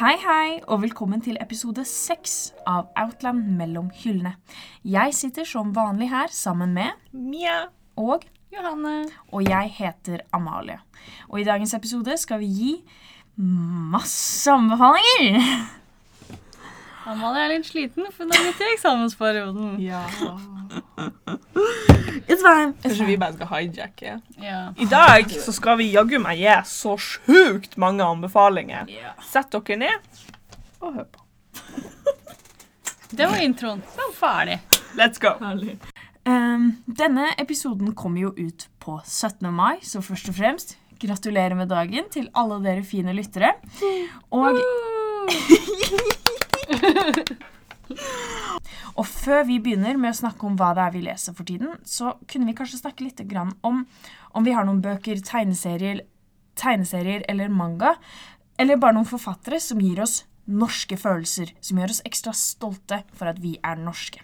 Hei, hei, og velkommen til episode seks av Outland mellom hyllene. Jeg sitter som vanlig her sammen med Mia. og Johanne. og jeg heter Amalie. Og i dagens episode skal vi gi masse anbefalinger. Amalie er litt sliten, for hun er midt i eksamensperioden. Ja. It's fine. It's Kanskje vi bare skal hijacke. Yeah. I dag så skal vi jaggu meg gi så sjukt mange anbefalinger. Yeah. Sett dere ned og hør på. Det var introen. Så ferdig. Let's go. Um, denne episoden kommer jo ut på 17. mai, så først og fremst gratulerer med dagen til alle dere fine lyttere. Og Og før vi begynner med å snakke om hva det er vi leser for tiden, så kunne vi kanskje snakke litt om om vi har noen bøker, tegneserier, tegneserier eller manga, eller bare noen forfattere som gir oss norske følelser, som gjør oss ekstra stolte for at vi er norske.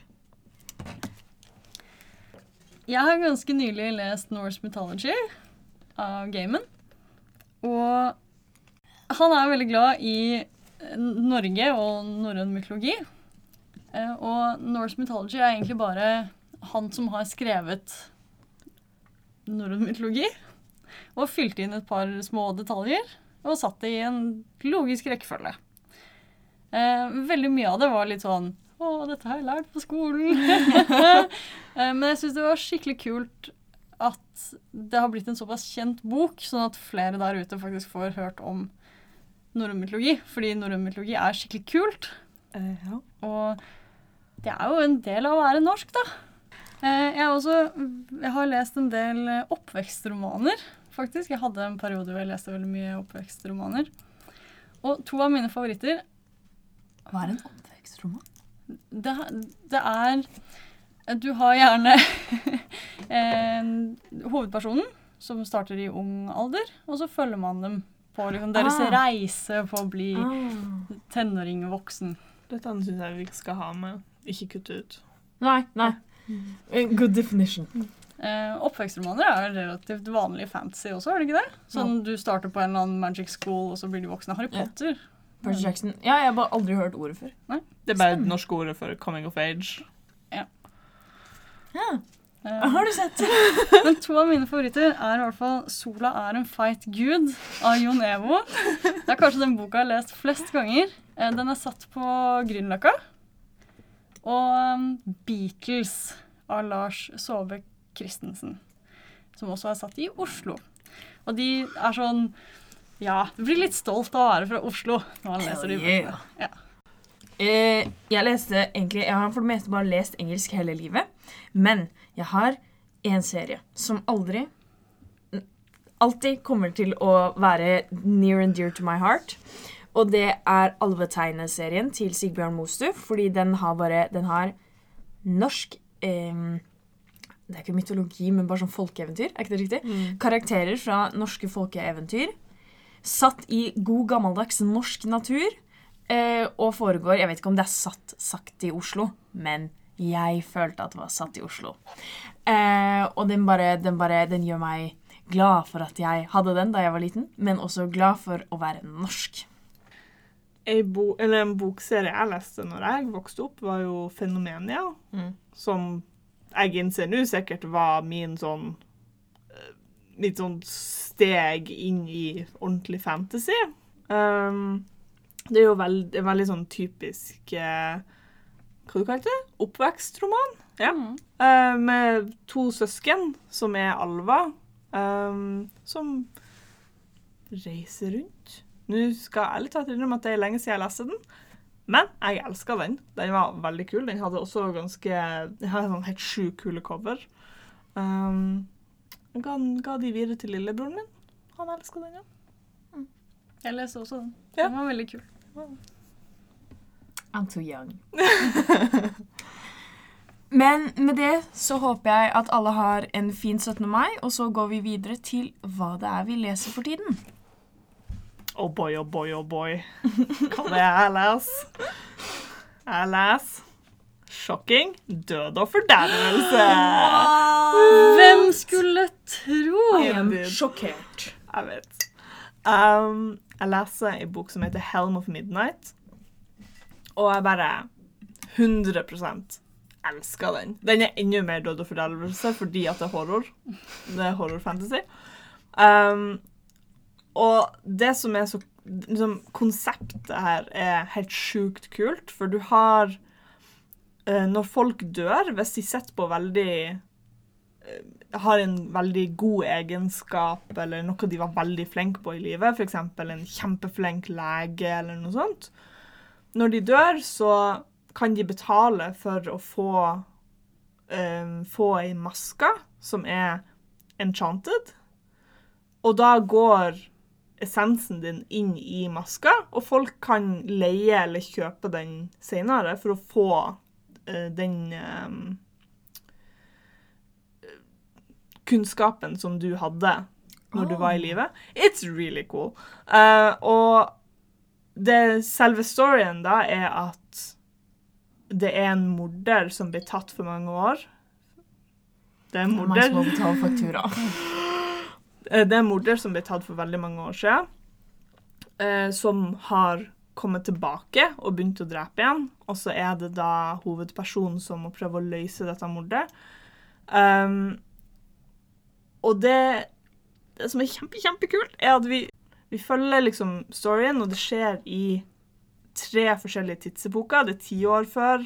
Jeg har ganske nylig lest Norse Mythology av Gamen. Og han er veldig glad i Norge og norrøn mytologi. Eh, Og Norse Mythology er egentlig bare han som har skrevet norrøn mytologi. Og fylte inn et par små detaljer og satt det i en logisk rekkefølge. Eh, veldig mye av det var litt sånn Å, dette har jeg lært på skolen. Eh, Men jeg syns det var skikkelig kult at det har blitt en såpass kjent bok, sånn at flere der ute faktisk får hørt om norrøn mytologi. Fordi norrøn mytologi er skikkelig kult. Uh, ja. Og det er jo en del av å være norsk, da. Eh, Jeg, har også, jeg har lest en del eh, oppvekstromaner, faktisk. Jeg hadde en periode hvor jeg leste veldig mye oppvekstromaner. Og to av mine favoritter Hva er en oppvekstroman? det, det er Du har gjerne hovedpersonen som starter i ung alder, og så følger man dem på liksom, deres Ah. reise på å bli tenåring og voksen. Dette syns jeg vi skal ha med. Ikke kutte ut. Nei, nei. Good definition. Uh, oppvekstromaner er relativt vanlig fantasy også, er det ikke det? Sånn du starter på en eller annen magic school, og så blir de voksne. Harry Ja. Potter. Percy Jackson. Ja, jeg har bare aldri hørt ordet før. Det er bare det norske ordet for coming of age. Ja, Eh, Har du sett? Men to av mine favoritter er i hvert fall 'Sola er en feit gud' av Jon Evo. Det er kanskje den boka jeg har lest flest ganger. Eh, Den er satt på Grünerløkka. Og um, 'Beatles' av Lars Saabye Christensen, som også er satt i Oslo. Og de er sånn Ja, du blir litt stolt av å være fra Oslo når man leser dem. Yeah. Ja. Uh, jeg leste egentlig Jeg har for det meste bare lest engelsk hele livet. Men jeg har en serie som aldri Alltid kommer til å være near and dear to my heart. Og det er Alvetegneserien til Sigbjørn Mostu, fordi den har bare Den har norsk eh, Det er ikke mytologi, men bare sånn folkeeventyr. Er ikke det riktig? Karakterer fra norske folkeeventyr. Satt i god gammeldags norsk natur. Eh, og foregår Jeg vet ikke om det er satt sagt i Oslo, men jeg følte at det var satt i Oslo. Eh, og den bare, den bare Den gjør meg glad for at jeg hadde den da jeg var liten, men også glad for å være norsk. Ei bo eller en bokserie jeg leste når jeg vokste opp, var jo 'Fenomenia'. Mm. Som jeg innser nå sikkert var min sånn eh, Mitt sånn steg inn i ordentlig fantasy. Um, det er jo veld, en veldig sånn typisk eh, Hva du kalte det? Oppvekstroman. Ja. Mm. Uh, med to søsken som er alver, um, som reiser rundt. Nå skal jeg ærlig talt innrømme at det er lenge siden jeg leste den, men jeg elska den. Den var veldig kul. Den hadde også ganske Den hadde sånn helt sjukt kule cover. Um, jeg ga, ga de videre til lillebroren min. Han elska den, ja. Jeg leste også den. Ja. Den var veldig kul. I'm too young. Men med det så håper jeg at alle har en fin 17. mai, og så går vi videre til hva det er vi leser for tiden. Oh boy, oh boy, oh boy. Hva det er? Jeg leser Shocking. Død og fordervelse. Hvem skulle tro? I am sjokkert. Jeg vet. Um, jeg leser en bok som heter Helm of Midnight, og jeg bare 100% elsker den. Den er enda mer død og fordervelse fordi at det er horror. Det er horror-fantasy. Um, og det som er så liksom, Konseptet her er helt sjukt kult, for du har eh, Når folk dør, hvis de sitter på veldig eh, har en veldig god egenskap eller noe de var veldig flinke på i livet, f.eks. en kjempeflink lege eller noe sånt. Når de dør, så kan de betale for å få um, få ei maske som er enchanted. Og da går essensen din inn i maska, og folk kan leie eller kjøpe den senere for å få uh, den um, kunnskapen som du hadde når du var i Oh. live. It's really cool. Uh, og det selve storyen da er at det er en morder som blir tatt for mange år. Det er en er meg som morder, betale faktura. eh, det er en morder som ble tatt for veldig mange år siden, eh, som har kommet tilbake og begynt å drepe igjen. Og så er det da hovedpersonen som må prøve å løse dette mordet. Um, og det, det som er kjempe, kjempekult, er at vi, vi følger liksom storyen, og det skjer i tre forskjellige tidsepoker. Det er ti år før,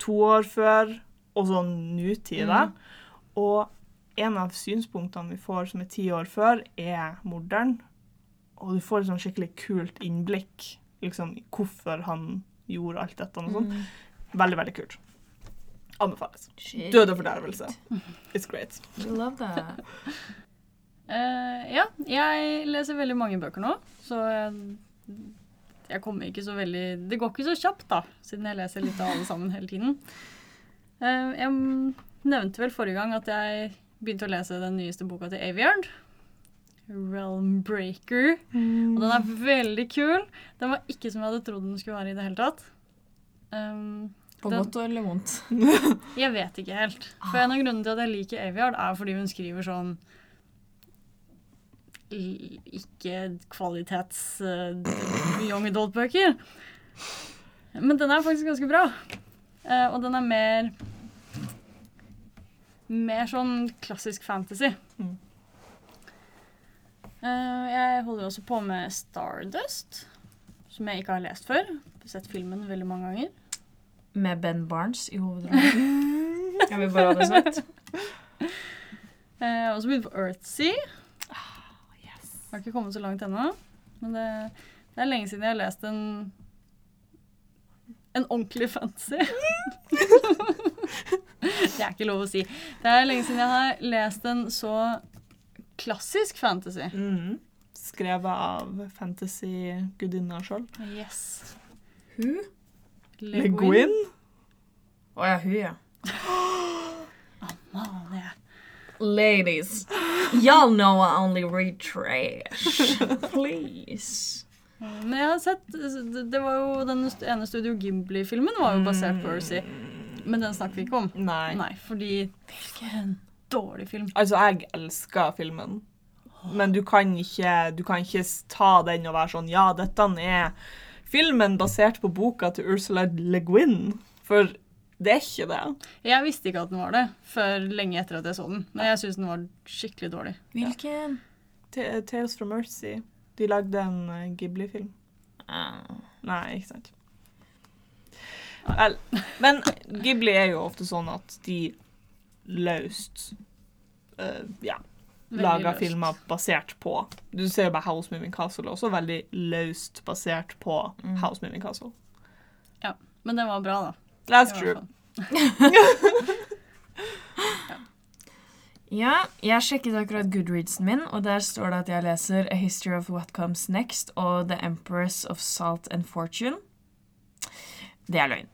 to år før og sånn nutid. Mm. Og en av synspunktene vi får som er ti år før, er morderen. Og du får et sånn skikkelig kult innblikk liksom, hvorfor han gjorde alt dette. og sånn. Veldig, veldig kult. Anbefales. Shit. Død og fordervelse. It's great. We love that. uh, ja, jeg leser veldig mange bøker nå, så jeg, jeg kommer ikke så veldig Det går ikke så kjapt, da, siden jeg leser litt av alle sammen hele tiden. Uh, jeg nevnte vel forrige gang at jeg begynte å lese den nyeste boka til Aviard. Realm Breaker. Og den er veldig kul. Den var ikke som jeg hadde trodd den skulle være i det hele tatt. Um, På godt eller vondt. jeg vet ikke helt. For en av grunnene til at jeg liker Aviard, er fordi hun skriver sånn ikke kvalitets uh, young adult-bøker. Men den er faktisk ganske bra. Uh, og den er mer Mer sånn klassisk fantasy. Mm. Uh, jeg holder også på med Stardust, som jeg ikke har lest før. Jeg har Sett filmen veldig mange ganger. Med Ben Barnes i hovedrollen. Jeg vil bare ha det sagt. Eh, Jeg har også begynt på Earthsea. Yes. Har ikke kommet så langt ennå. Men det, det er lenge siden jeg har lest en en ordentlig fantasy. det er ikke lov å si. Det er lenge siden jeg har lest en så klassisk fantasy. Mm. Skrevet av fantasy-gudinna sjøl. Yes. Hun? Le Guin. Å ja, hun, ja. Amalie. Ladies, y'all know I only read trash. Please. Men jeg har sett Det var jo Den ene Studio Gimbley-filmen var jo basert på Earthsea. Men den snakker vi ikke om. Nei. Nei, fordi Hvilken dårlig film. Altså, jeg elsker filmen. Men du kan ikke, du kan ikke ta den og være sånn Ja, dette er filmen basert på boka til Ursula Le Guin. For det er ikke det. Jeg visste ikke at den var det før lenge etter at jeg så den. Men jeg syns den var skikkelig dårlig. Hvilken? Ja. Tales from Mercy. De lagde en eh, Ghibli-film. Ah. Nei, ikke sant. Vel, men Ghibli er jo ofte sånn at de løst uh, ja, lager filmer basert på Du ser jo bare House Moving Castle, også veldig løst basert på Mm. House Moving Castle. Ja. Men den var bra, da. That's true. hvert. Ja, jeg sjekket akkurat Goodreadsen min, og der står det at jeg leser A History of What Comes Next og The Empress of Salt and Fortune. Det er løgn.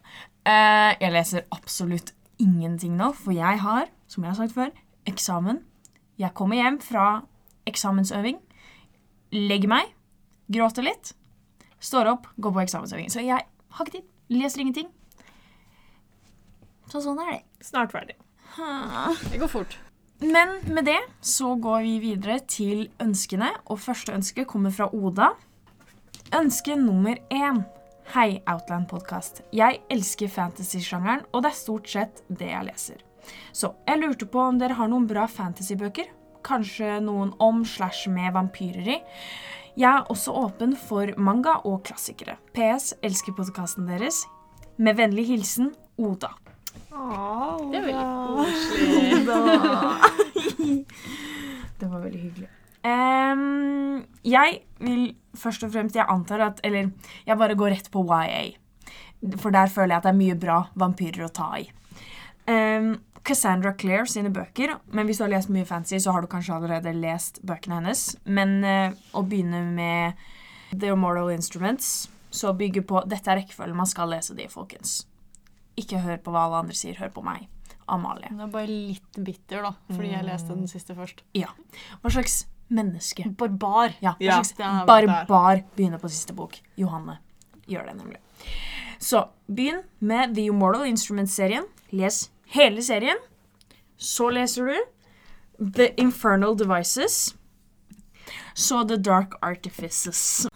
Eh, jeg leser absolutt ingenting nå, for jeg har, som jeg har sagt før, eksamen. Jeg kommer hjem fra eksamensøving, legger meg, gråter litt, står opp, går på eksamensøving. Så jeg har ikke tid, leser ingenting. Så sånn er det. Snart ferdig. Det går fort. Men med det så går vi videre til ønskene, og første ønske kommer fra Oda. Ønske nummer én. Hei, Outland-podkast. Jeg elsker fantasy-sjangeren, og det er stort sett det jeg leser. Så jeg lurte på om dere har noen bra fantasy-bøker? Kanskje noen om slash med vampyrer i? Jeg er også åpen for manga og klassikere. PS elsker podkasten deres. Med vennlig hilsen Oda. Åh, Det er Oda. veldig koselig. Det var veldig hyggelig. Ehm, jeg vil først og fremst Jeg antar at Eller jeg bare går rett på YA. For der føler jeg at det er mye bra vampyrer å ta i. Um, Cassandra Clare sine bøker. Men hvis du har lest mye fancy, så har du kanskje allerede lest bøkene hennes. Men uh, å begynne med The Immortal Instruments, så bygge på Dette er rekkefølgen man skal lese de, folkens. Ikke hør på hva alle andre sier, hør på meg. Amalie. Du er bare litt bitter, da, fordi jeg leste den siste først. Ja. Hva slags menneske Barbar. Ja, Ja, barbar begynner på siste bok. Johanne gjør det nemlig. Så begynn med The Immortal Instruments-serien. Les hele serien. Så leser du The Infernal Devices. Så The Dark Artifices.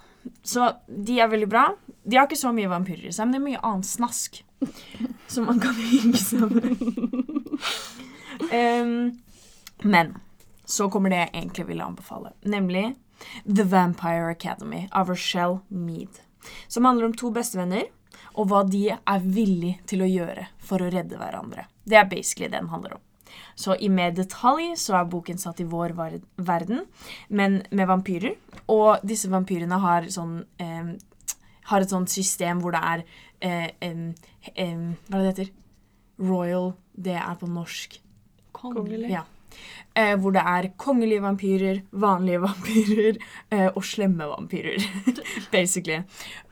Så de er veldig bra. De har ikke så mye vampyrer i seg, men det er mye annet snask. Som man kan hygge seg med. Men så kommer det jeg egentlig ville anbefale, nemlig The Vampire Academy av Rochelle Mead. Som handler om to bestevenner, og hva de er villige til å gjøre for å redde hverandre. Det er basically det den handler om. Så i mer detalj så er boken satt i vår verden, men med vampyrer. Og disse vampyrene har sånn eh, Har et sånt system hvor det er eh, eh, Hva er det det heter? Royal Det er på norsk. Kongelig. Ja. Eh, hvor det er kongelige vampyrer, vanlige vampyrer eh, og slemme vampyrer. Basically.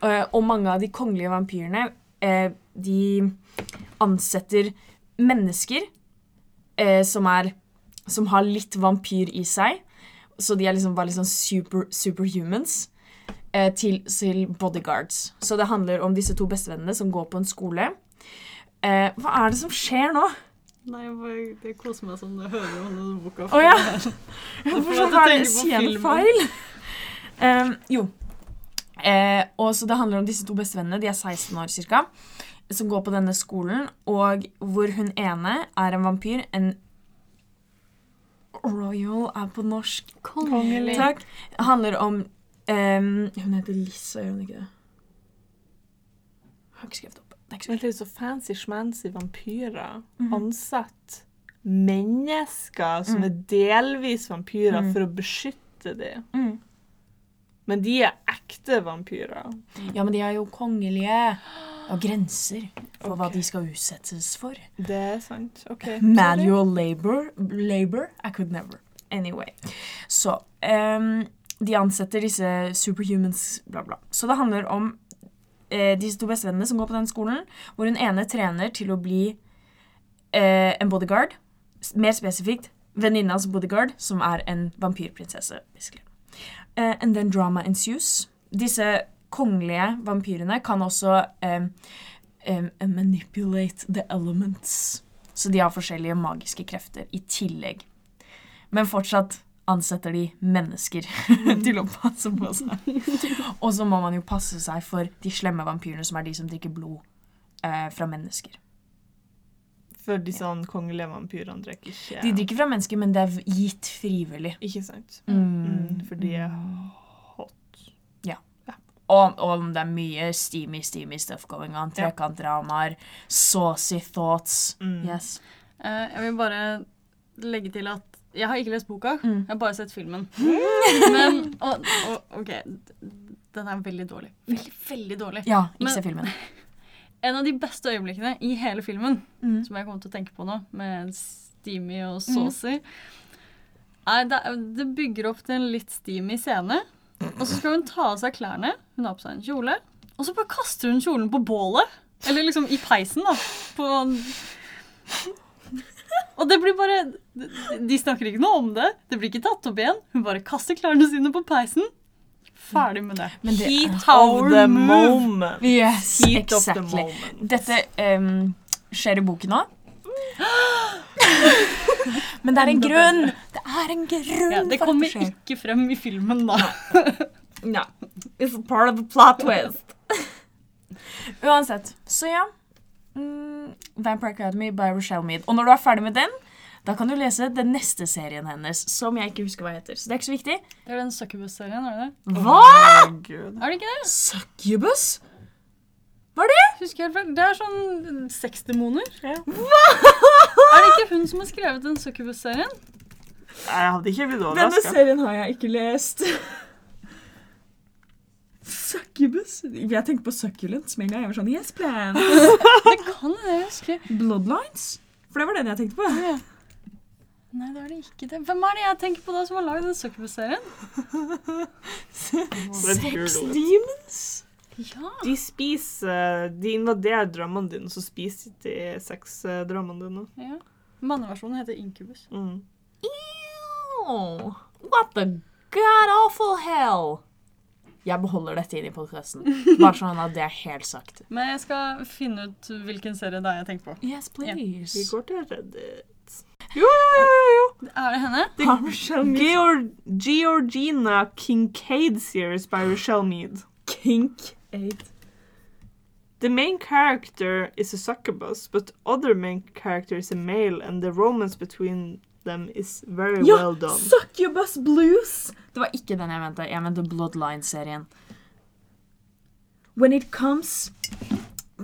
Eh, og mange av de kongelige vampyrene eh, de ansetter mennesker eh, som er Som har litt vampyr i seg. Så de er liksom bare liksom super, superhumans. Eh, til, til bodyguards. Så det handler om disse to bestevennene som går på en skole. Hva er det som skjer nå? Nei, jeg bare, det koser meg som jeg hører om denne boka. Å ja. Hvorfor at jeg har det tenker på sier jeg feil? Um, jo. Eh, og så Det handler om disse to bestevennene. De er 16 år cirka. Som går på denne skolen, og hvor hun ene er en vampyr. En Royal er på norsk. Kongelig. Takk. Handler om um, Hun heter Lissa, gjør hun ikke det? Jeg har ikke skrevet opp. Men det er så fancy schmancy vampyrer. Mm. Ansatt mennesker som Mm. er delvis vampyrer Mm. for å beskytte dem. mm. Men de er ekte vampyrer. Ja, men de er jo kongelige. Og grenser for hva de skal utsettes for. Det er sant. OK. Manual labor, labor I could never. Anyway. Så um, De ansetter disse superhumans, bla, bla. Så det handler om eh, disse to bestevennene som går på den skolen, hvor hun ene trener til å bli eh, en bodyguard. Mer spesifikt venninnas bodyguard, som er en vampyrprinsesse. Eh, and then drama ensues. Disse kongelige vampyrene kan også eh, em, manipulate the elements. Så de har forskjellige magiske krefter i tillegg. Men fortsatt ansetter de mennesker til å passe på seg. Og så må man jo passe seg for de slemme vampyrene, som er de som drikker blod eh, fra mennesker. For de sånn kongelige vampyrene drikker ikke De drikker fra mennesker, men det er gitt frivillig. Ikke sant? Mm. Mm, for de er hot. Og, og det er mye steamy, steamy stuff going on. Ja. Trekantdramaer, saucy thoughts. Mm. Yes. Uh, jeg vil bare legge til at jeg har ikke lest boka, Mm. jeg har bare sett filmen. Men og, og, OK, den er veldig dårlig. Veldig, veldig dårlig. Ja, ikke se filmen. En av de beste øyeblikkene i hele filmen, Mm. som jeg kommer til å tenke på nå, med steamy og saucy, er det, det bygger opp til en litt steamy scene. Og så skal hun ta av seg klærne. Hun har på seg en kjole. Og så bare kaster hun kjolen på bålet. Eller liksom i peisen, da. På og det blir bare de- snakker ikke noe om det. Det blir ikke tatt opp igjen. Hun bare kaster klærne sine på peisen. Ferdig med det. Men det Heat of the move. moment. Yes, Heat of the exactly. moment. Dette um, skjer i boken nå. Men det er en grunn! Det er en grunn Ja, det kommer det ikke frem i filmen, da. Ja. It's part of the plot twist. Uansett. Så ja. Mm, Vampire Academy by Rochelle Mead. Og når du er ferdig med den, da kan du lese den neste serien hennes, som jeg ikke husker hva heter. Så det er ikke så viktig. Det er den Succubus-serien, er det det? Hva?! Oh, Er det ikke det? Succubus? Hva er det? Husker jeg helt. Det er sånn sexdemoner. Ja. Hva?! Er det ikke hun som har skrevet den Succubus-serien? Jeg hadde ikke blitt Denne serien har jeg ikke lest. Succubus? Jeg tenker på succulent med en gang. Jeg var sånn Yes, plan. Det kan det, jeg husker. Bloodlines? For det var den jeg tenkte på. Ja. Nei, det er det ikke det. Hvem er det jeg tenker på da som har lagd den Succubus-serien? Sex demons? Ja. De spiser De invaderer drømmene dine, så spiser de sexdrømmene dine. ja. Manneversjonen heter Incubus. Mm. Ew. What the god awful hell? Jeg beholder dette inn i podkasten. Bare sånn at det er helt sagt. Men jeg skal finne ut hvilken serie det er jeg tenker på. Yes, please. Vi går til Reddit. Jo, jo, jo, jo, jo. Er det henne? The Michelle Georg Georgina Kincaid series by Rochelle Mead. Kinkade. The main character is a succubus, but other main character is a male, and the romance between them is very Ja, well done. Succubus Blues! Det var ikke den jeg mente. Jeg mente Bloodline-serien. When it comes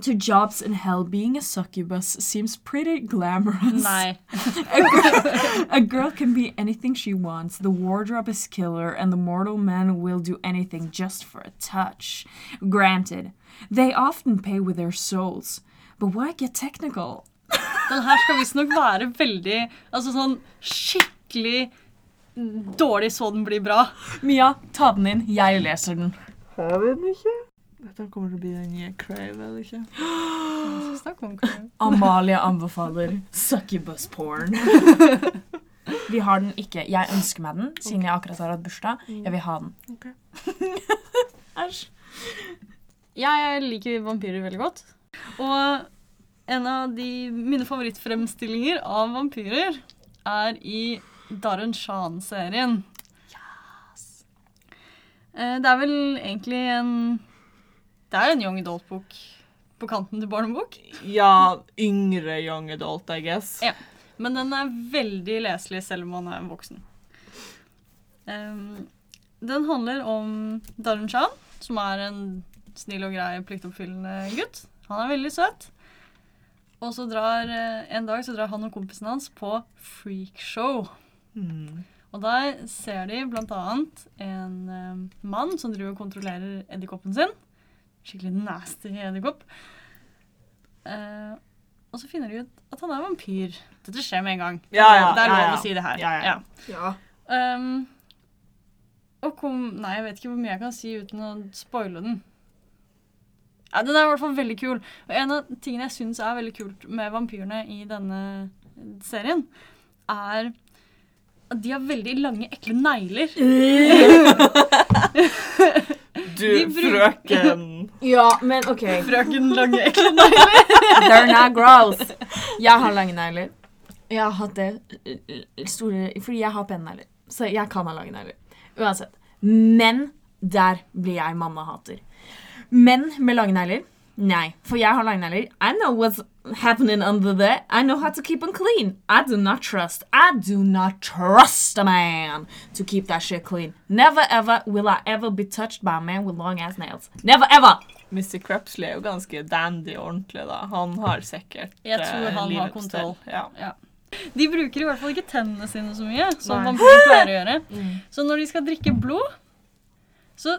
to jobs in hell, being a succubus seems pretty glamorous. Nei. A girl, a girl can be anything she wants. The wardrobe is killer, and the mortal man will do anything just for a touch. Granted, they often pay with their souls. But why get technical? Den her skal visstnok være veldig Altså sånn skikkelig dårlig så den blir bra. Mia, ta den inn. Jeg leser den. Har vi den ikke? Dette kommer til å bli den nye Crave, eller ikke? Amalie anbefaler succubus porn. Vi har den ikke. Jeg ønsker meg den, siden jeg akkurat har hatt bursdag. Jeg vil ha den. Æsj. Okay. Jeg liker vampyrer veldig godt. Og en av de, mine favorittfremstillinger av vampyrer er i Darren Shan-serien. Yes. Det er vel egentlig en Det er en young adult-bok på kanten til barnebok. Ja, yngre young adult, I guess. Ja. Men den er veldig leselig selv om man er voksen. Den handler om Darren Shan, som er en snill og grei, pliktoppfyllende gutt. Han er veldig søt. Og så drar eh, en dag så drar han og kompisen hans på freakshow. Mm. Og der ser de annet en um, mann som driver og kontrollerer edderkoppen sin. Skikkelig nasty edderkopp. Uh, og så finner de ut at han er vampyr. Dette skjer med en gang. Ja, ja, det er lov ja, ja. å si det her. Ja, ja. Ja. Um, og kom Nei, jeg vet ikke hvor mye jeg kan si uten å spoile den. Ja, Den er i hvert fall veldig kul. Og en av tingene jeg syns er veldig kult med vampyrene i denne serien, er at de har veldig lange, ekle negler. Du, frøken Ja, men OK. Frøken lange, ekle negler. They're not gross. Jeg har lange negler. Jeg har hatt det eh, store Fordi jeg har pene negler. Så jeg kan ha lange negler. Uansett. Men der blir jeg mannehater. Menn med lange negler? Nei, for jeg har lange negler. I know what's happening under there. I know how to keep them clean. I do not trust. I do not trust a man to keep that shit clean. Never ever will I ever be touched by a man with long ass nails. Never ever! Mr. Crepsley er jo ganske dandy ordentlig, da. Han har sikkert Jeg tror eh, han har kontroll. Ja. Ja. De bruker i hvert fall ikke tennene sine så mye, som Nei. vampyrer pleier å gjøre. Så når de skal drikke blod, så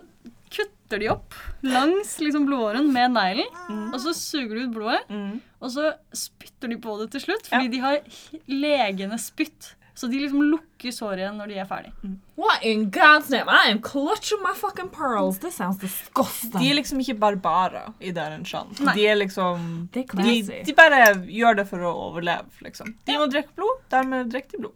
kutter de opp langs liksom, blodåren med neglen, og så suger de ut blodet, Mm. og så spytter de på det til slutt, fordi Ja. de har legende spytt. Så de liksom lukker såret igjen når de er ferdig. What in God's name? I am clutching my fucking pearls. This sounds disgusting. De er liksom ikke barbarer i Darren Shan. De er liksom de, de bare gjør det for å overleve, liksom. De må drikke blod, dermed drikker de blod.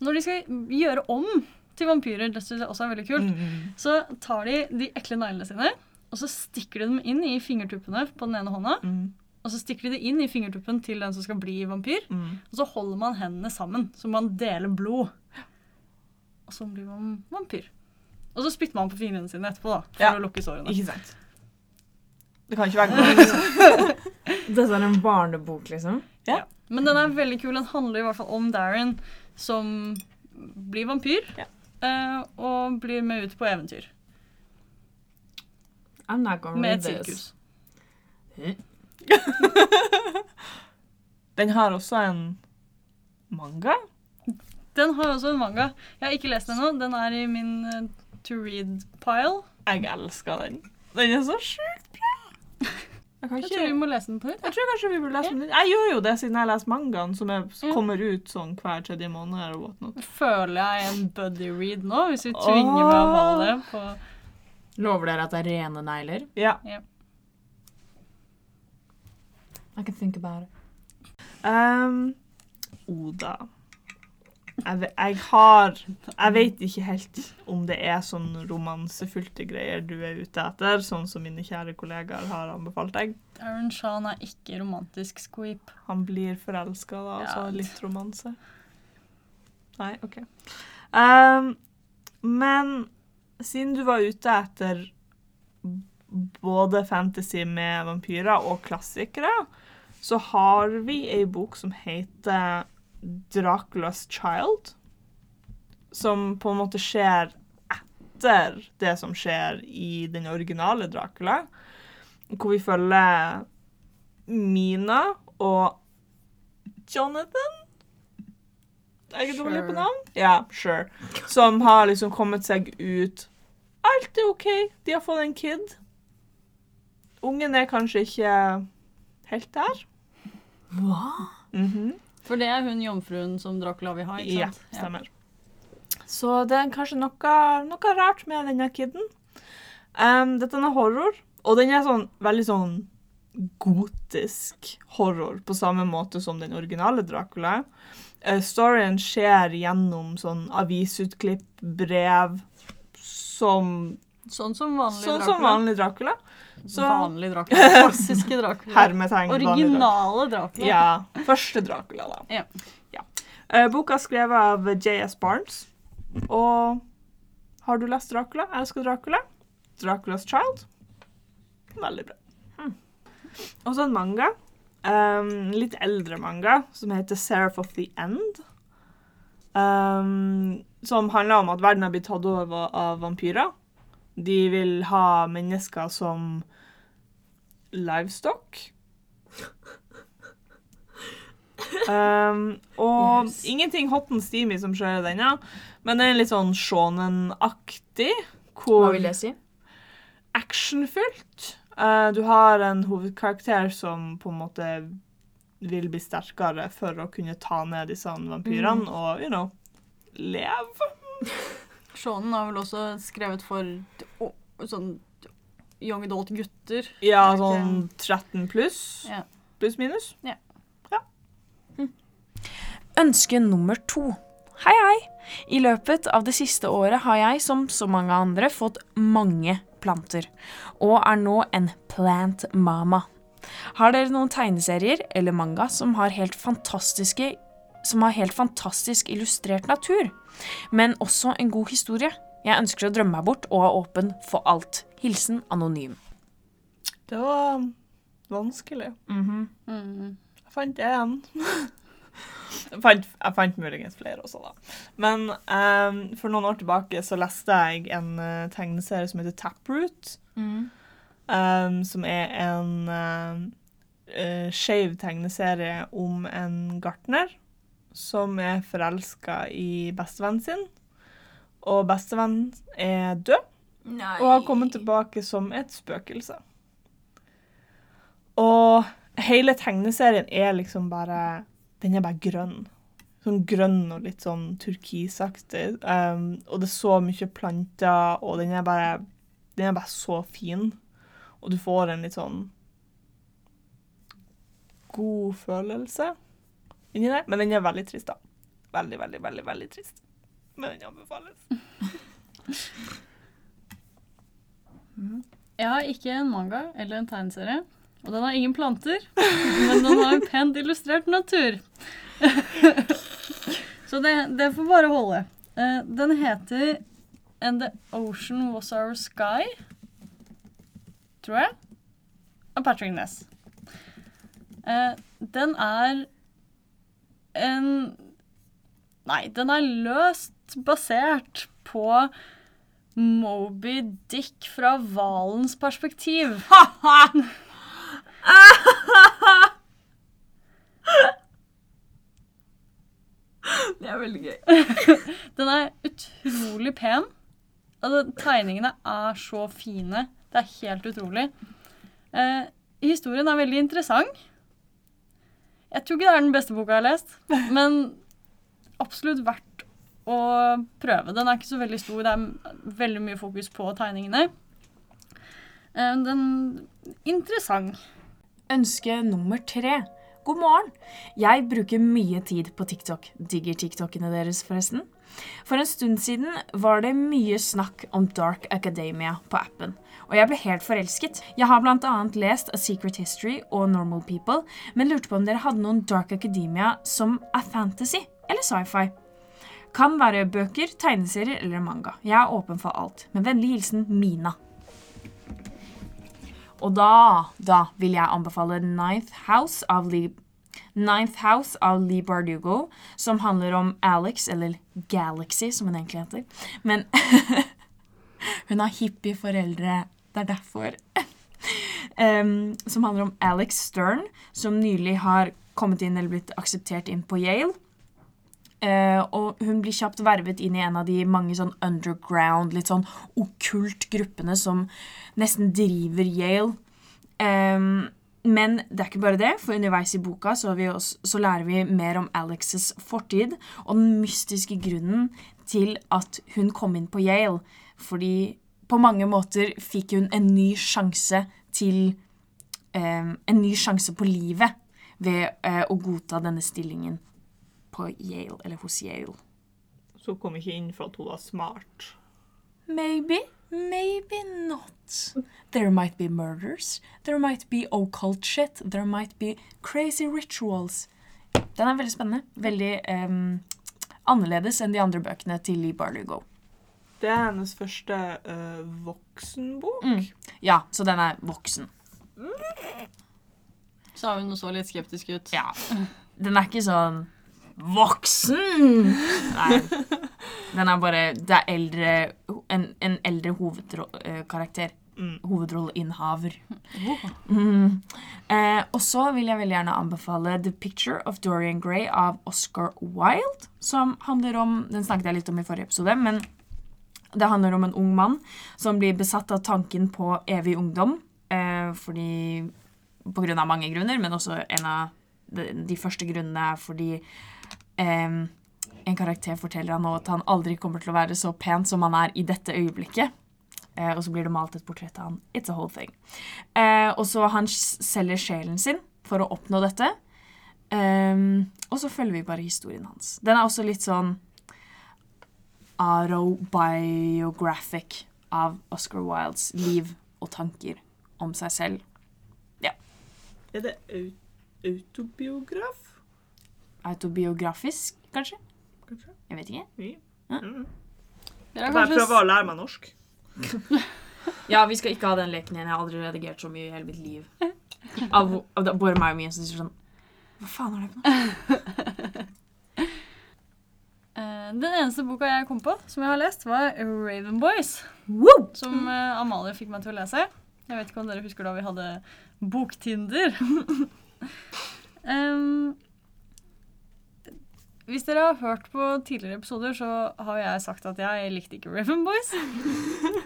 Når de skal gjøre om til vampyrer, det synes jeg også er veldig kult, Mm. så tar de de ekle neglene sine, og så stikker de dem inn i fingertuppene på den ene hånda, Mm. og så stikker de det inn i fingertuppen til den som skal bli vampyr, Mm. og så holder man hendene sammen, så man deler blod. Og så blir man vampyr. Og så spytter man på fingrene sine etterpå, da, for Ja. å lukke sårene. Ikke sant? Det kan ikke være godt. Dette er en barnebok, liksom. Men den er veldig kul. Den handler i hvert fall om Darren som blir vampyr. Ja. Eh, og blir med ut på eventyr I'm not gonna med read et this. sirkus. Den har også en manga. Den har også en manga. Jeg har ikke lest den ennå. Den er i min eh, to read-pile. Jeg elsker den. Den er så sjukt bra. Jeg, kan Jeg tror vi må lese den på nytt. jeg tror kanskje vi burde lese den. Jeg gjør jo det siden jeg leser mangaen, som er, kommer ut sånn hver tredje måned. eller whatnot. Føler jeg en buddy read nå, hvis vi tvinger meg å male det på Lover dere at det er rene negler? Ja. I can think about it. Um, Oda. Jeg, jeg har Jeg vet ikke helt om det er sånn romansefylte greier du er ute etter, sånn som mine kjære kollegaer har anbefalt deg. Aaron Shan er ikke romantisk squeep. Han blir forelska, da, altså Ja. litt romanse. Nei, OK. Um, men siden du var ute etter både fantasy med vampyrer og klassikere, så har vi ei bok som heter Draculas Child. Som på en måte skjer etter det som skjer i den originale Dracula. Hvor vi følger Mina og Jonathan? Er jeg dårlig på navn? Ja, sure. Som har liksom kommet seg ut. Alt er OK. De har fått en kid. Ungen er kanskje ikke helt der. Hva? Mhm. For det er hun jomfruen som Dracula vil ha, ikke sant? Ja, stemmer. stemmer. Så det er kanskje noe, noe rart med denne kiden. Um, dette er horror, og den er sånn veldig sånn gotisk horror, på samme måte som den originale Dracula. Uh, storyen skjer gjennom sånn avisutklipp, brev, som Sånn som vanlig Sånn Dracula. som vanlig Dracula. Så Vanlig Dracula. Klassiske Dracula. hermetegn. Originale Dracula. Ja. Første Dracula, da. Ja. Ja. Uh, boka er skrevet av J.S. Barnes. Og har du lest Dracula? Elsker Dracula? Draculas Child? Veldig bra. Hmm. Og så en manga. Um, litt eldre manga som heter Seraph of the End. Um, som handler om at verden har blitt tatt over av vampyrer. De vil ha mennesker som livestock. Um, og Yes. ingenting hot and steamy som skjer i denne, men det er litt sånn shonen-aktig. Hva vil det si? actionfylt. Uh, du har en hovedkarakter som på en måte vil bli sterkere for å kunne ta ned disse vampyrene og, you know, leve. Shonen har vel også skrevet for sånn young adult gutter. Ja, sånn 13 pluss. Ja. Pluss minus. Ja. Ønske nummer to. Hei, hei! I løpet av det siste året har jeg, som så mange andre, fått mange planter, og er nå en plant mama. Har dere noen tegneserier eller manga som har helt fantastiske som har helt fantastisk illustrert natur, men også en god historie? Jeg ønsker å drømme meg bort og er åpen for alt. Hilsen anonym. Det var vanskelig. Mm. Jeg fant én. jeg, fant, jeg fant muligens flere også, da. Men um, for noen år tilbake så leste jeg en uh, tegneserie som heter Taproot. ehm, som er en uh, skeiv tegneserie om en gartner som er forelska i bestevennen sin. Og bestevennen er død Nei. og har kommet tilbake som et spøkelse. Og hele tegneserien er liksom bare Den er bare grønn. Sånn grønn og litt sånn turkisaktig. Um, og det er så mye planter, og den er bare Den er bare så fin. Og du får en litt sånn god følelse inni der. Men den er veldig trist, da. Veldig, veldig, veldig, veldig trist. Men den anbefales. Jeg har ikke en manga eller en tegneserie, og den har ingen planter, men den har en pent illustrert natur. Så det, det får bare holde. Eh, Den heter And the Ocean Was Our Sky. Tror jeg. Av Patrick Ness. Eh, den er en Nei, den er løst basert på Moby Dick fra hvalens perspektiv. Det er veldig gøy. Den er utrolig pen. Altså, tegningene er så fine. Det er helt utrolig. Eh, historien er veldig interessant. Jeg tror ikke det er den beste boka jeg har lest, men absolutt verdt å prøve. Den er ikke så veldig stor, det er veldig mye fokus på tegningene. Eh, den interessant. Ønske nummer tre. God morgen. Jeg bruker mye tid på TikTok. Digger TikTokene deres, forresten. For en stund siden var det mye snakk om Dark Academia på appen, og jeg ble helt forelsket. Jeg har annet lest A Secret History og Normal People, men lurte på om dere hadde noen Dark Academia som er fantasy eller sci-fi. Kan være bøker, tegneserier eller manga. Jeg er åpen for alt. Med vennlig hilsen Mina. Og da, da vil jeg anbefale Ninth House av Lee Ninth House av Lee Bardugo, som handler om Alex, eller Galaxy, som hun egentlig heter. Men hun har hippie-foreldre. Det er derfor. um, som handler om Alex Stern, som nylig har kommet inn eller blitt akseptert inn på Yale. Uh, og hun blir kjapt vervet inn i en av de mange sånn underground, litt sånn okkult gruppene som nesten driver Yale. Um, men det er ikke bare det, for underveis i boka så, også, så lærer vi mer om Alexes fortid og den mystiske grunnen til at hun kom inn på Yale. Fordi på mange måter fikk hun en ny sjanse til em, En ny sjanse på livet ved eh, å godta denne stillingen på Yale, eller hos Yale. Så hun kom ikke inn for at hun var smart. Maybe, maybe not. There might be murders. There might be occult shit. There might be crazy rituals. Den er veldig spennende. Veldig um, annerledes enn de andre bøkene til Lee Bardugo. Det er hennes første uh, voksenbok. Mm. Ja, så den er voksen. Sa hun og så litt skeptisk ut. Ja. Den er ikke sånn voksen! Nei. Den er bare Det er eldre En, en eldre hovedkarakter. Mm. Hovedrolleinnehaver. Mm. Eh, og så vil jeg veldig gjerne anbefale The Picture of Dorian Gray av Oscar Wilde. Som handler om Den snakket jeg litt om i forrige episode, men det handler om en ung mann som blir besatt av tanken på evig ungdom. Eh, fordi På grunn av mange grunner, men også en av de, de første grunnene er fordi eh, en karakter forteller han nå at han aldri kommer til å være så pen som han er i dette øyeblikket. Eh, og så blir det malt et portrett av han. It's a whole thing. Eh, og så han selger sjelen sin for å oppnå dette. Em, og så følger vi bare historien hans. Den er også litt sånn autobiographic av Oscar Wildes liv og tanker om seg selv. Ja. Er det autobiograf? Autobiografisk, kanskje? Kanskje? Jeg vet ikke. Vi. Ja. Mm. Dere Jeg er bare kanskje prøver å lære meg norsk. Ja, vi skal ikke ha den leken igjen. Jeg har aldri redigert så mye i hele mitt liv. Av, av bare meg og min som sier sånn Hva faen er det for noe? Den eneste boka jeg kom på som jeg har lest, var Raven Boys. Woo! Som eh, Amalie fikk meg til å lese. Jeg vet ikke om dere husker da vi hadde boktinder. um, hvis dere har hørt på tidligere episoder, så har jeg sagt at jeg likte ikke Raven Boys.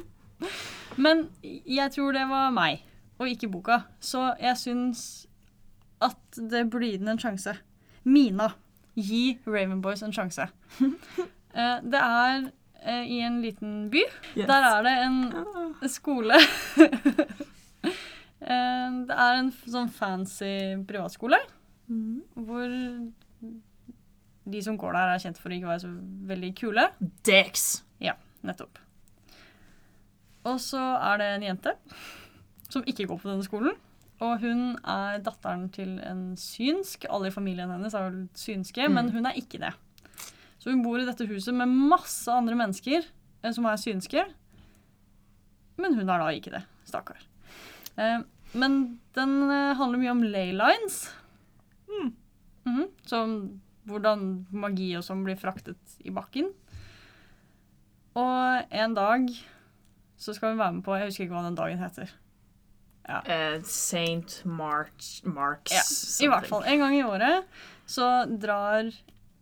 Men jeg tror det var meg, og ikke boka. Så jeg syns at det burde gi den en sjanse. Mina, gi Raven Boys en sjanse. uh, det er uh, i en liten by. Der er det en skole uh, Det er en sånn fancy privatskole hvor de som går der, er kjent for å ikke være så veldig kule. Dex. Nettopp. Og så er det en jente som ikke går på denne skolen. Og hun er datteren til en synsk. Alle i familien hennes er vel synske, Mm. men hun er ikke det. Så hun bor i dette huset med masse andre mennesker eh, som er synske. Men hun er da ikke det. Stakkar. Eh, men den eh, handler mye om ley lines. Mm. Mhm, som hvordan magi og sånn blir fraktet i bakken. Og en dag så skal hun være med på Jeg husker ikke hva den dagen heter. Eh, Saint March, Marks Ja, I hvert fall. En gang i året så drar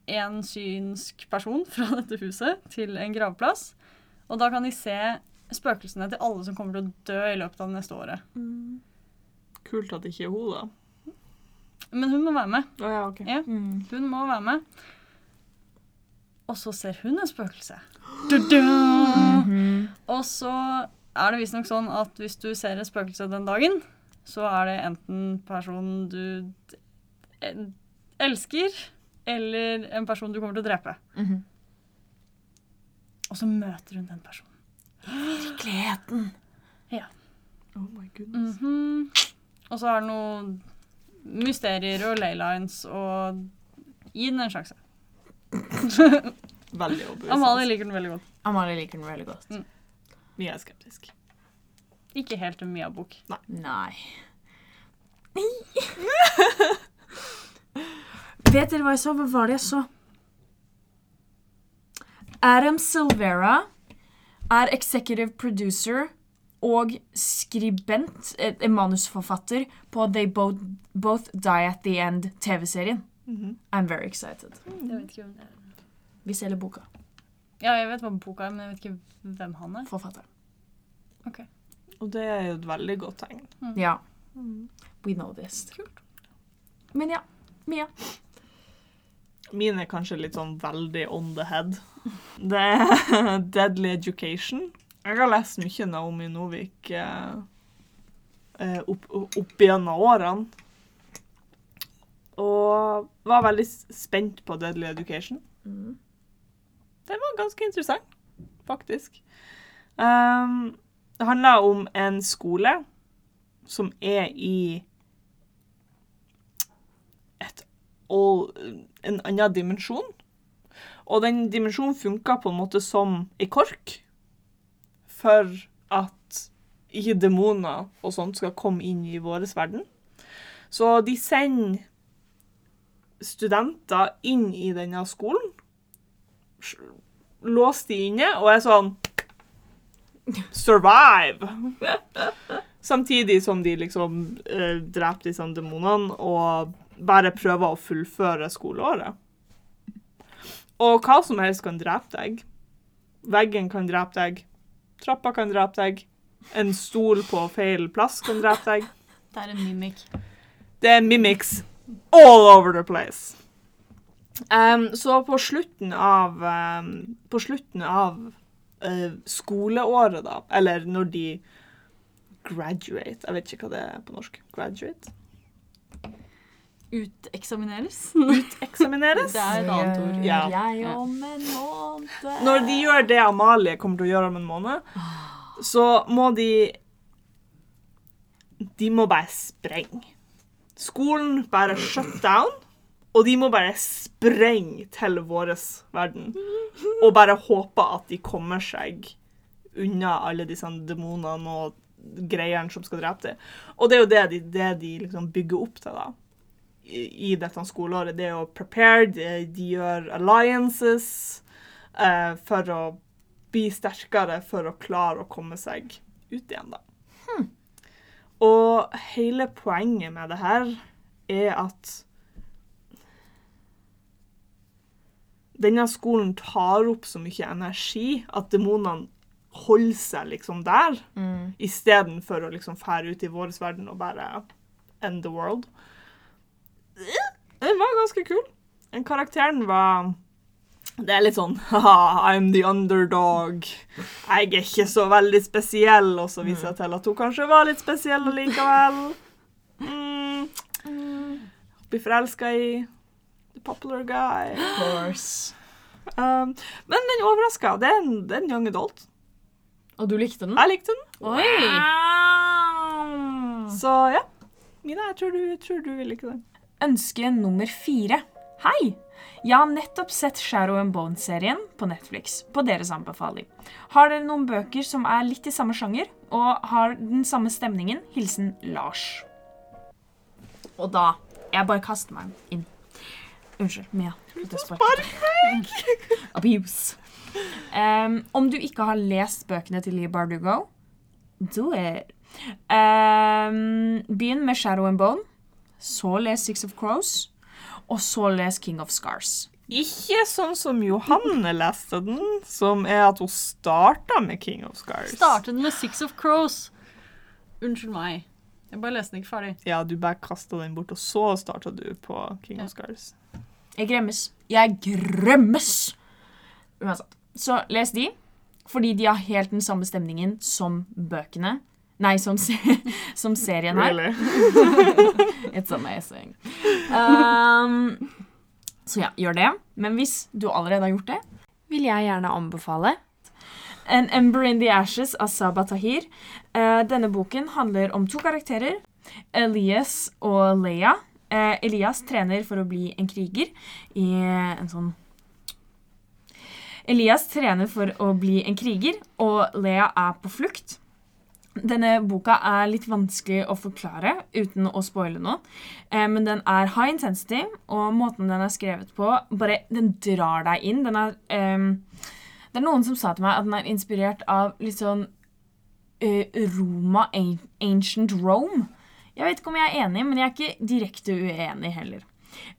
en synsk person fra dette huset til en gravplass. Og da kan de se spøkelsene til alle som kommer til å dø i løpet av det neste året. Kult at det ikke er hun, da. Men hun må være med. Oh, ja, okay. Ja, Mm. hun må være med. Og så ser hun et spøkelse. Da -da! Mm -hmm. Og så er det visstnok sånn at hvis du ser et spøkelse den dagen, så er det enten personen du elsker, eller en person du kommer til å drepe. Mhm. Og så møter hun den personen. Virkeligheten. Ja. Oh my goodness. Mhm. Og så er det noen mysterier og laylines og gi den en sjanse. Veldig overbevisende. Amalie liker den veldig godt. Amalie liker den veldig godt. Mye er skeptisk. Ikke helt en Mia-bok. Nei. Vet dere hva jeg så? Hva var det jeg så? Adam Silvera er executive producer og skribent, manusforfatter, på They Both, Both Die At The End TV-serien. Mhm. I'm very excited. Er. Vi selger boka. Ja, jeg vet hva boka er, men jeg vet ikke hvem han er. Forfatteren. Og det er jo et veldig godt tegn. Ja. We know this. Kult. Men ja. Mia. Min er kanskje litt sånn veldig on the head. Det er Deadly Education. Jeg har lest mye Naomi Novik eh, eh, opp, opp gjennom årene. Og var veldig spent på Deadly Education. Mm. Den var ganske interessant, faktisk. Um, det handler om en skole som er i et all, en annen dimensjon. Og den dimensjonen funker på en måte som ei kork for at ikke demoner og sånt skal komme inn i vår verden. Så de sender studenter inn i denne skolen, låser de inne og er sånn Survive! Samtidig som de liksom eh, dreper disse demonene og bare prøver å fullføre skoleåret. Og hva som helst kan drepe deg. Veggen kan drepe deg. Trappa kan drepe deg. En stol på feil plass kan drepe deg. Det er en mimik. Det er mimics all over the place. Um, så på slutten av um, På slutten av uh, skoleåret, da, eller når de graduate Jeg vet ikke hva det er på norsk. Graduate? Uteksamineres. Uteksamineres. Det er et annet ord. Ja. Jeg om en måned. Når de gjør det Amalie kommer til å gjøre om en måned, så må de De må bare sprenge. Skolen bare shut down, og de må bare sprenge til vår verden. Og bare håpe at de kommer seg unna alle disse demonene og greiene som skal drepe dem. Og det er jo det de, det de liksom bygger opp til, da. I, i dette skoleåret. Det er å prepare, de, de gjør alliances eh, for å bli sterkere for å klare å komme seg ut igjen, da. Og hele poenget med det her er at denne skolen tar opp så mye energi at demonene holder seg liksom der, Mm. istedenfor å liksom fære ut i vår verden og bare end the world. Den var ganske kul. Den karakteren var Det er litt sånn Haha, I'm the underdog. Jeg er ikke så veldig spesiell. Og så viser jeg til at hun kanskje var litt spesiell likevel. Mm. Blir forelska i the popular guy. Of course. Um, men den overraska. Det, er en- det er en young adult. Og du likte den? Jeg likte den. Oi! Wow. Så ja. Mina, jeg tror du, jeg tror du vil like den. Ønske nummer fire. Hei! Jeg har nettopp sett Shadow and Bone-serien på Netflix, på deres anbefaling. Har dere noen bøker som er litt i samme sjanger, og har den samme stemningen? Hilsen Lars. Og da Jeg bare kaster meg inn. Unnskyld, Mia. Slutt å sparke. Abuse. Um, om du ikke har lest bøkene til Lee Bardugo, do it. Um, begynn med Shadow and Bone, så les Six of Crows, og så les King of Scars. Ikke sånn som Johanne leste den, som er at hun starta med King of Scars. Startet med Six of Crows. Unnskyld meg. Jeg bare leste den ikke ferdig. Ja, du bare kasta den bort, og så starta du på King Ja. of Scars. Jeg gremmes. Jeg gremmes! Uansett. Så les de, fordi de har helt den samme stemningen som bøkene. Nei, som, se som serien her. Really? It's amazing. Um, så ja, gjør det. Men hvis du allerede har gjort det, vil jeg gjerne anbefale An Ember in the Ashes av Saba Tahir. Eh, denne boken handler om to karakterer, Elias og Leia. Eh, Elias trener for å bli en kriger i en sånn Elias trener for å bli en kriger, og Leia er på flukt. Denne boka er litt vanskelig å forklare uten å spoile noe. Eh, men den er high intensity, og måten den er skrevet på, bare den drar deg inn. Den er ehm, Det er noen som sa til meg at den er inspirert av litt sånn uh, Roma, ancient Rome. Jeg vet ikke om jeg er enig, men jeg er ikke direkte uenig heller.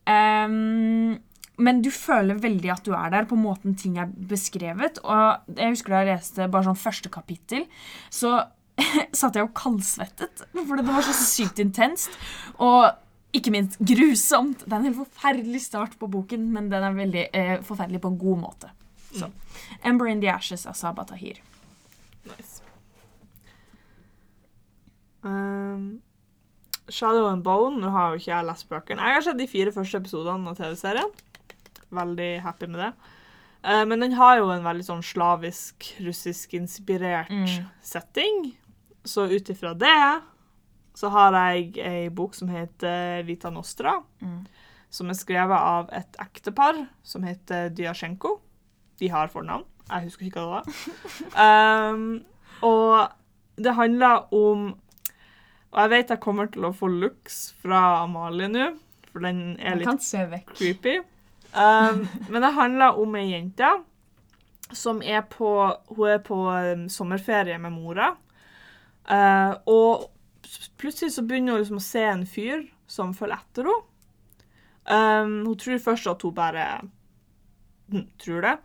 Um, men du føler veldig at du er der på måten ting er beskrevet. Og jeg husker da jeg leste bare sånn første kapittel, så satt jeg og kaldsvettet. For det var så sykt intenst. Og ikke minst grusomt. Det er en helt forferdelig start på boken, men den er veldig eh, forferdelig på en god måte. Så. Ember in the Ashes av Saba Tahir. Nice. Um, Shadow and Bone, nå har jo ikke jeg lest bøkene. Jeg har sett de fire første episodene av TV-serien. Veldig happy med det. Uh, men den har jo en veldig sånn slavisk, russisk-inspirert Mm. setting. Så ut ifra det så har jeg ei bok som heter Vita Nostra, Mm. som er skrevet av et ektepar som heter Dyasjenko. De har fornavn. Jeg husker ikke hva det var. Um, og det handler om Og jeg vet jeg kommer til å få looks fra Amalie nå, for den er litt creepy. Um, men det handler om ei jente som er på Hun er på um, sommerferie med mora. Uh, og plutselig så begynner hun liksom å se en fyr som følger etter henne. Um, hun tror først at hun bare tror det,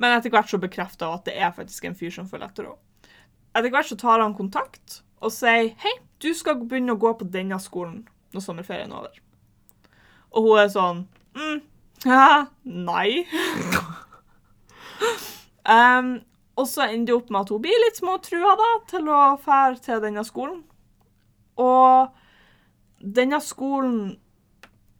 men etter hvert så bekrefter hun at det er faktisk en fyr som følger etter henne. Etter hvert så tar han kontakt og sier hei, du skal begynne å gå på denne skolen når sommerferien er over. Og hun er sånn mm, ja, nei. um, og så ender det opp med at hun blir litt småtrua da, til å fære til denne skolen. Og denne skolen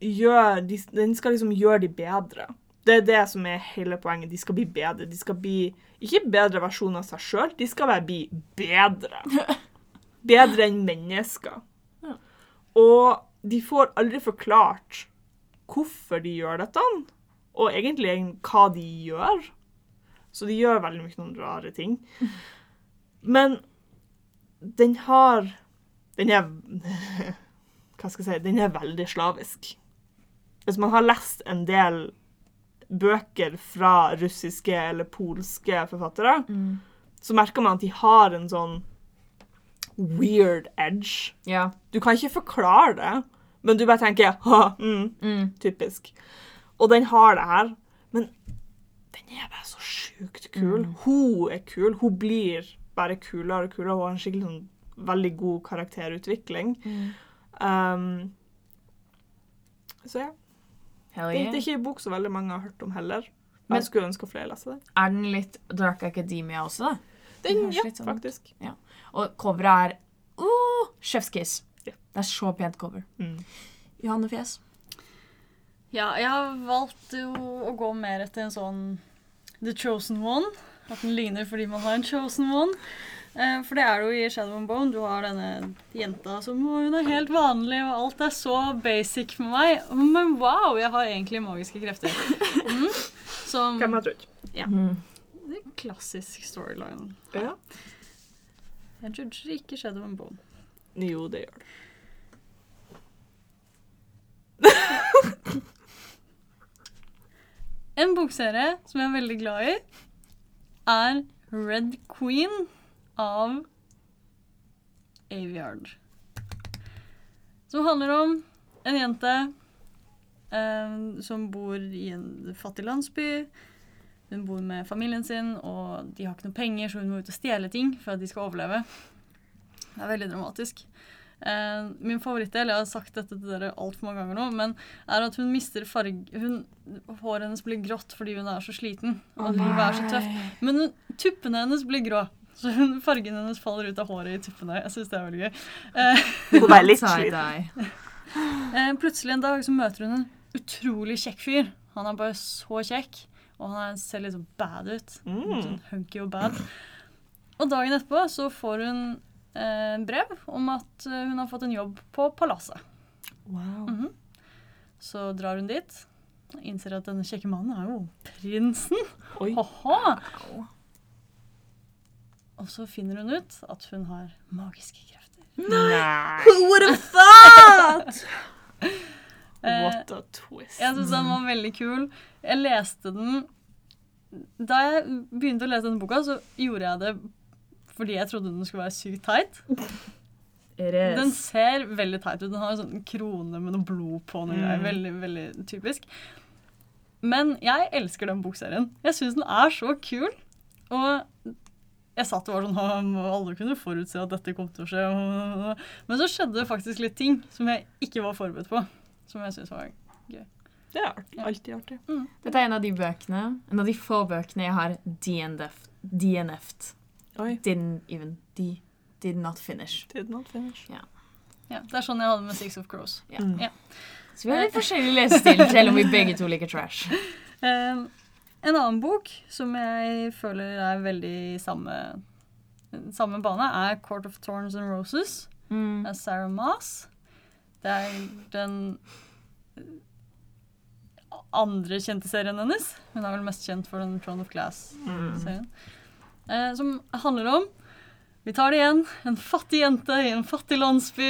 gjør Den skal liksom gjøre de bedre. Det er det som er hele poenget. De skal bli bedre. De skal bli ikke bedre versjon av seg sjøl, de skal bare bli bedre. Bedre enn mennesker. Ja. Og de får aldri forklart hvorfor de gjør dette, og egentlig hva de gjør. Så de gjør veldig mye noen rare ting. Men den har Den er Hva skal jeg si? Den er veldig slavisk. Hvis man har lest en del bøker fra russiske eller polske forfattere, Mm. så merker man at de har en sånn weird edge. Ja. Du kan ikke forklare det, men du bare tenker ha, mm, Mm. typisk. Og den har det her, men den er bare så sjukt kul. Mm. Hun er kul. Hun blir bare kulere og kulere. Hun har en skikkelig sånn veldig god karakterutvikling. Mm. Um, så ja. Hell yeah. det er ikke en bok så veldig mange har hørt om heller. Men- Jeg skulle ønske flere leste det. Er den litt Dark Academia også, da? Den, den ja, sånn faktisk. faktisk. Og coveret er uh, Chef's Kiss. Yeah. Det er så pent cover. Mm. Johanne Fjes. Ja, jeg har valgt jo å gå mer etter en sånn The Chosen One. At den ligner fordi man har en Chosen One. Eh, For det er det jo i Shadow and Bone. Du har denne jenta som hun er helt vanlig, og alt er så basic med meg. Men wow, jeg har egentlig magiske krefter. Mm. Som Hvem har trodd? Ja. det er en klassisk storyline. Ja. Jeg judger ikke Shadow and Bone. Jo, det gjør du. En bokserie som jeg er veldig glad i, er Red Queen av Aviard. Som handler om en jente eh, som bor i en fattig landsby. Hun bor med familien sin, og de har ikke noe penger, så hun må ut og stjele ting for at de skal overleve. Det er veldig dramatisk. Eh, min favorittdel, jeg har sagt dette til dere altfor mange ganger nå, men er at hun mister farge hun, Håret hennes blir grått fordi hun er så sliten. Og livet er så tøft. Men tuppene hennes blir grå. Så hun, fargen hennes faller ut av håret i tuppene. Jeg syns det er veldig gøy. Eh, Hun er litt Tie sliten. eh, plutselig en dag så møter hun en utrolig kjekk fyr. Han er bare så kjekk, og han er, ser litt sånn bad ut. Mm. Sånn hunky og bad. Og dagen etterpå så får hun eh, brev om at eh, hun har fått en jobb på Palasset. Wow. Mhm. Så drar hun dit. og Innser at denne kjekke mannen er jo prinsen. Oi. Haha. Og så finner hun ut at hun har magiske krefter. Nei. Who would have thought? What a twist. Jeg syns den var veldig kul. Jeg leste den Da jeg begynte å lese denne boka, så gjorde jeg det fordi jeg trodde den skulle være sykt teit. Den ser veldig teit ut. Den har en sånn krone med noe blod på. Noe Mm. Veldig, veldig typisk. Men jeg elsker den bokserien. Jeg syns den er så kul. Og jeg satt og var sånn «Å, Alle kunne forutse at dette kom til å skje. Men så skjedde det faktisk litt ting som jeg ikke var forberedt på. Som jeg synes var gøy. Det er alltid artig. Dette er en av de bøkene, en av de få bøkene jeg har DNF, DNF'd. Oi. Didn't even, de, did not finish. Did not finish. Ja, Det er sånn jeg hadde med Six of Crows. Ja. Mm. Ja. Så vi har litt forskjellig lesestil, selv om vi begge to liker trash. Eh, en annen bok som jeg føler er veldig i samme, samme bane, er Court of Thorns and Roses Mm. av Sarah Maas. Det er den andre kjente serien hennes. Hun er vel mest kjent for den Throne of Glass-serien. Eh, som handler om Vi tar det igjen. En fattig jente i en fattig landsby.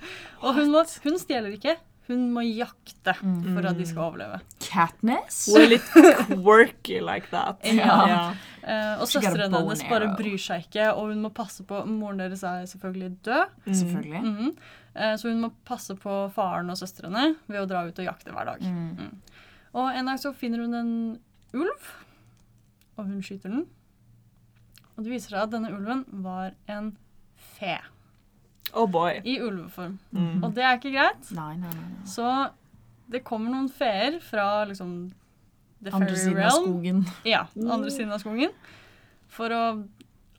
Og hun, må, hun stjeler ikke. Hun må jakte for at de skal overleve. Katniss? Hun er litt quirky like that. Ja. Eh, og She got a søstrene hennes bare bryr seg ikke, og hun må passe på Moren deres er selvfølgelig død. Mm. Selvfølgelig. Mm -hmm. uh, Så hun må passe på faren og søstrene ved å dra ut og jakte hver dag. Mm. Og en dag så finner hun en ulv, og hun skyter den. Og det viser seg at denne ulven var en fe Oh boy. i ulveform. Mm. Og det er ikke greit. Nei, nei, nei. nei. Så det kommer noen feer fra liksom The Andre Fairy siden av skogen. Ja, andre siden av skogen. For å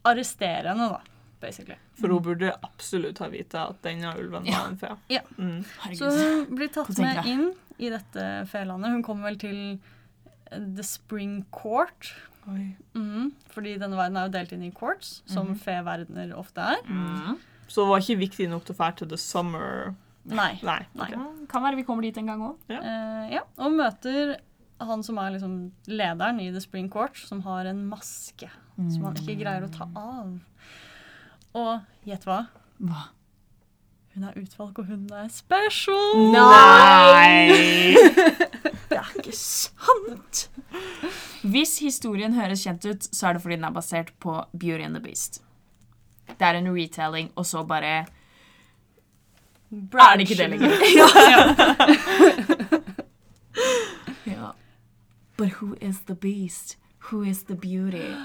arrestere henne, da, basically. For hun burde absolutt ha vite at denne ulven Ja. var en fe. Ja. Mm. Så hun blir tatt Hvordan med inn i dette felandet. Hun kommer vel til eh, The Spring Court. Oi. Mhm, fordi denne verden er jo delt inn i courts, som Mhm. feverdener ofte er. Mm. Så det var ikke viktig nok til å dra til The Summer Nei. Nei. Nei. Okay. Kan være vi kommer dit en gang òg. Ja. Uh, ja, og møter han som er liksom lederen i The Spring Court, som har en maske som han ikke greier å ta av. Og gjett hva? Hva? Hun er utvalgt, og hun er special! Nei! Det er ikke sant! Hvis historien høres kjent ut, så er det fordi den er basert på Beauty and the Beast. Det er en retelling, og så bare Er det ikke det lenger? ja. But who is the beast? Who is the beauty?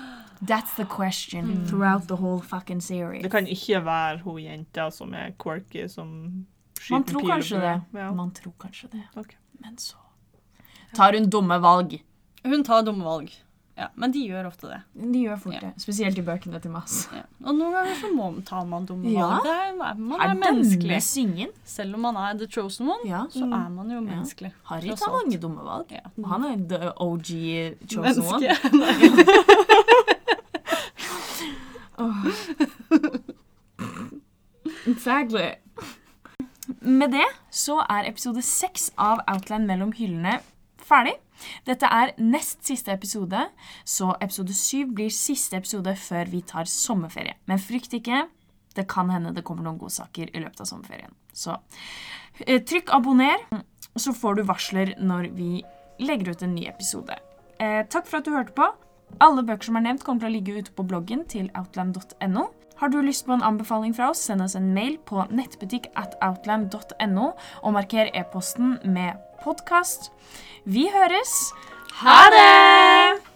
That's the question throughout the whole fucking series. Det kan ikke være hun jenta som er quirky, som skyter Man tror kanskje det. Ja. Man tror kanskje det. Okay. Men så tar hun dumme valg. Hun tar dumme valg. Ja, men de gjør ofte det. De gjør fort Ja. det. Spesielt i bøkene til Mass. Ja. Og noen ganger så må, tar man dumme Ja. valg. Er, man Er er menneskelig. singen? Selv om man er the chosen one, Ja. så er man jo Ja. menneskelig. Harry tar mange dumme valg. Ja. Han er the OG chosen one. Menneske. Åh. Exactly. Med det så er episode seks av Outland mellom hyllene ferdig. Dette er nest siste episode, så episode syv blir siste episode før vi tar sommerferie. Men frykt ikke, det kan hende det kommer noen godsaker i løpet av sommerferien. Så eh, trykk abonner, så får du varsler når vi legger ut en ny episode. Eh, takk for at du hørte på. Alle bøker som er nevnt, kommer til å ligge ute på bloggen til outland.no. Har du lyst på en anbefaling fra oss, send oss en mail på nettbutikk at outland.no, og marker e-posten med podkast. Vi høres. Ha det!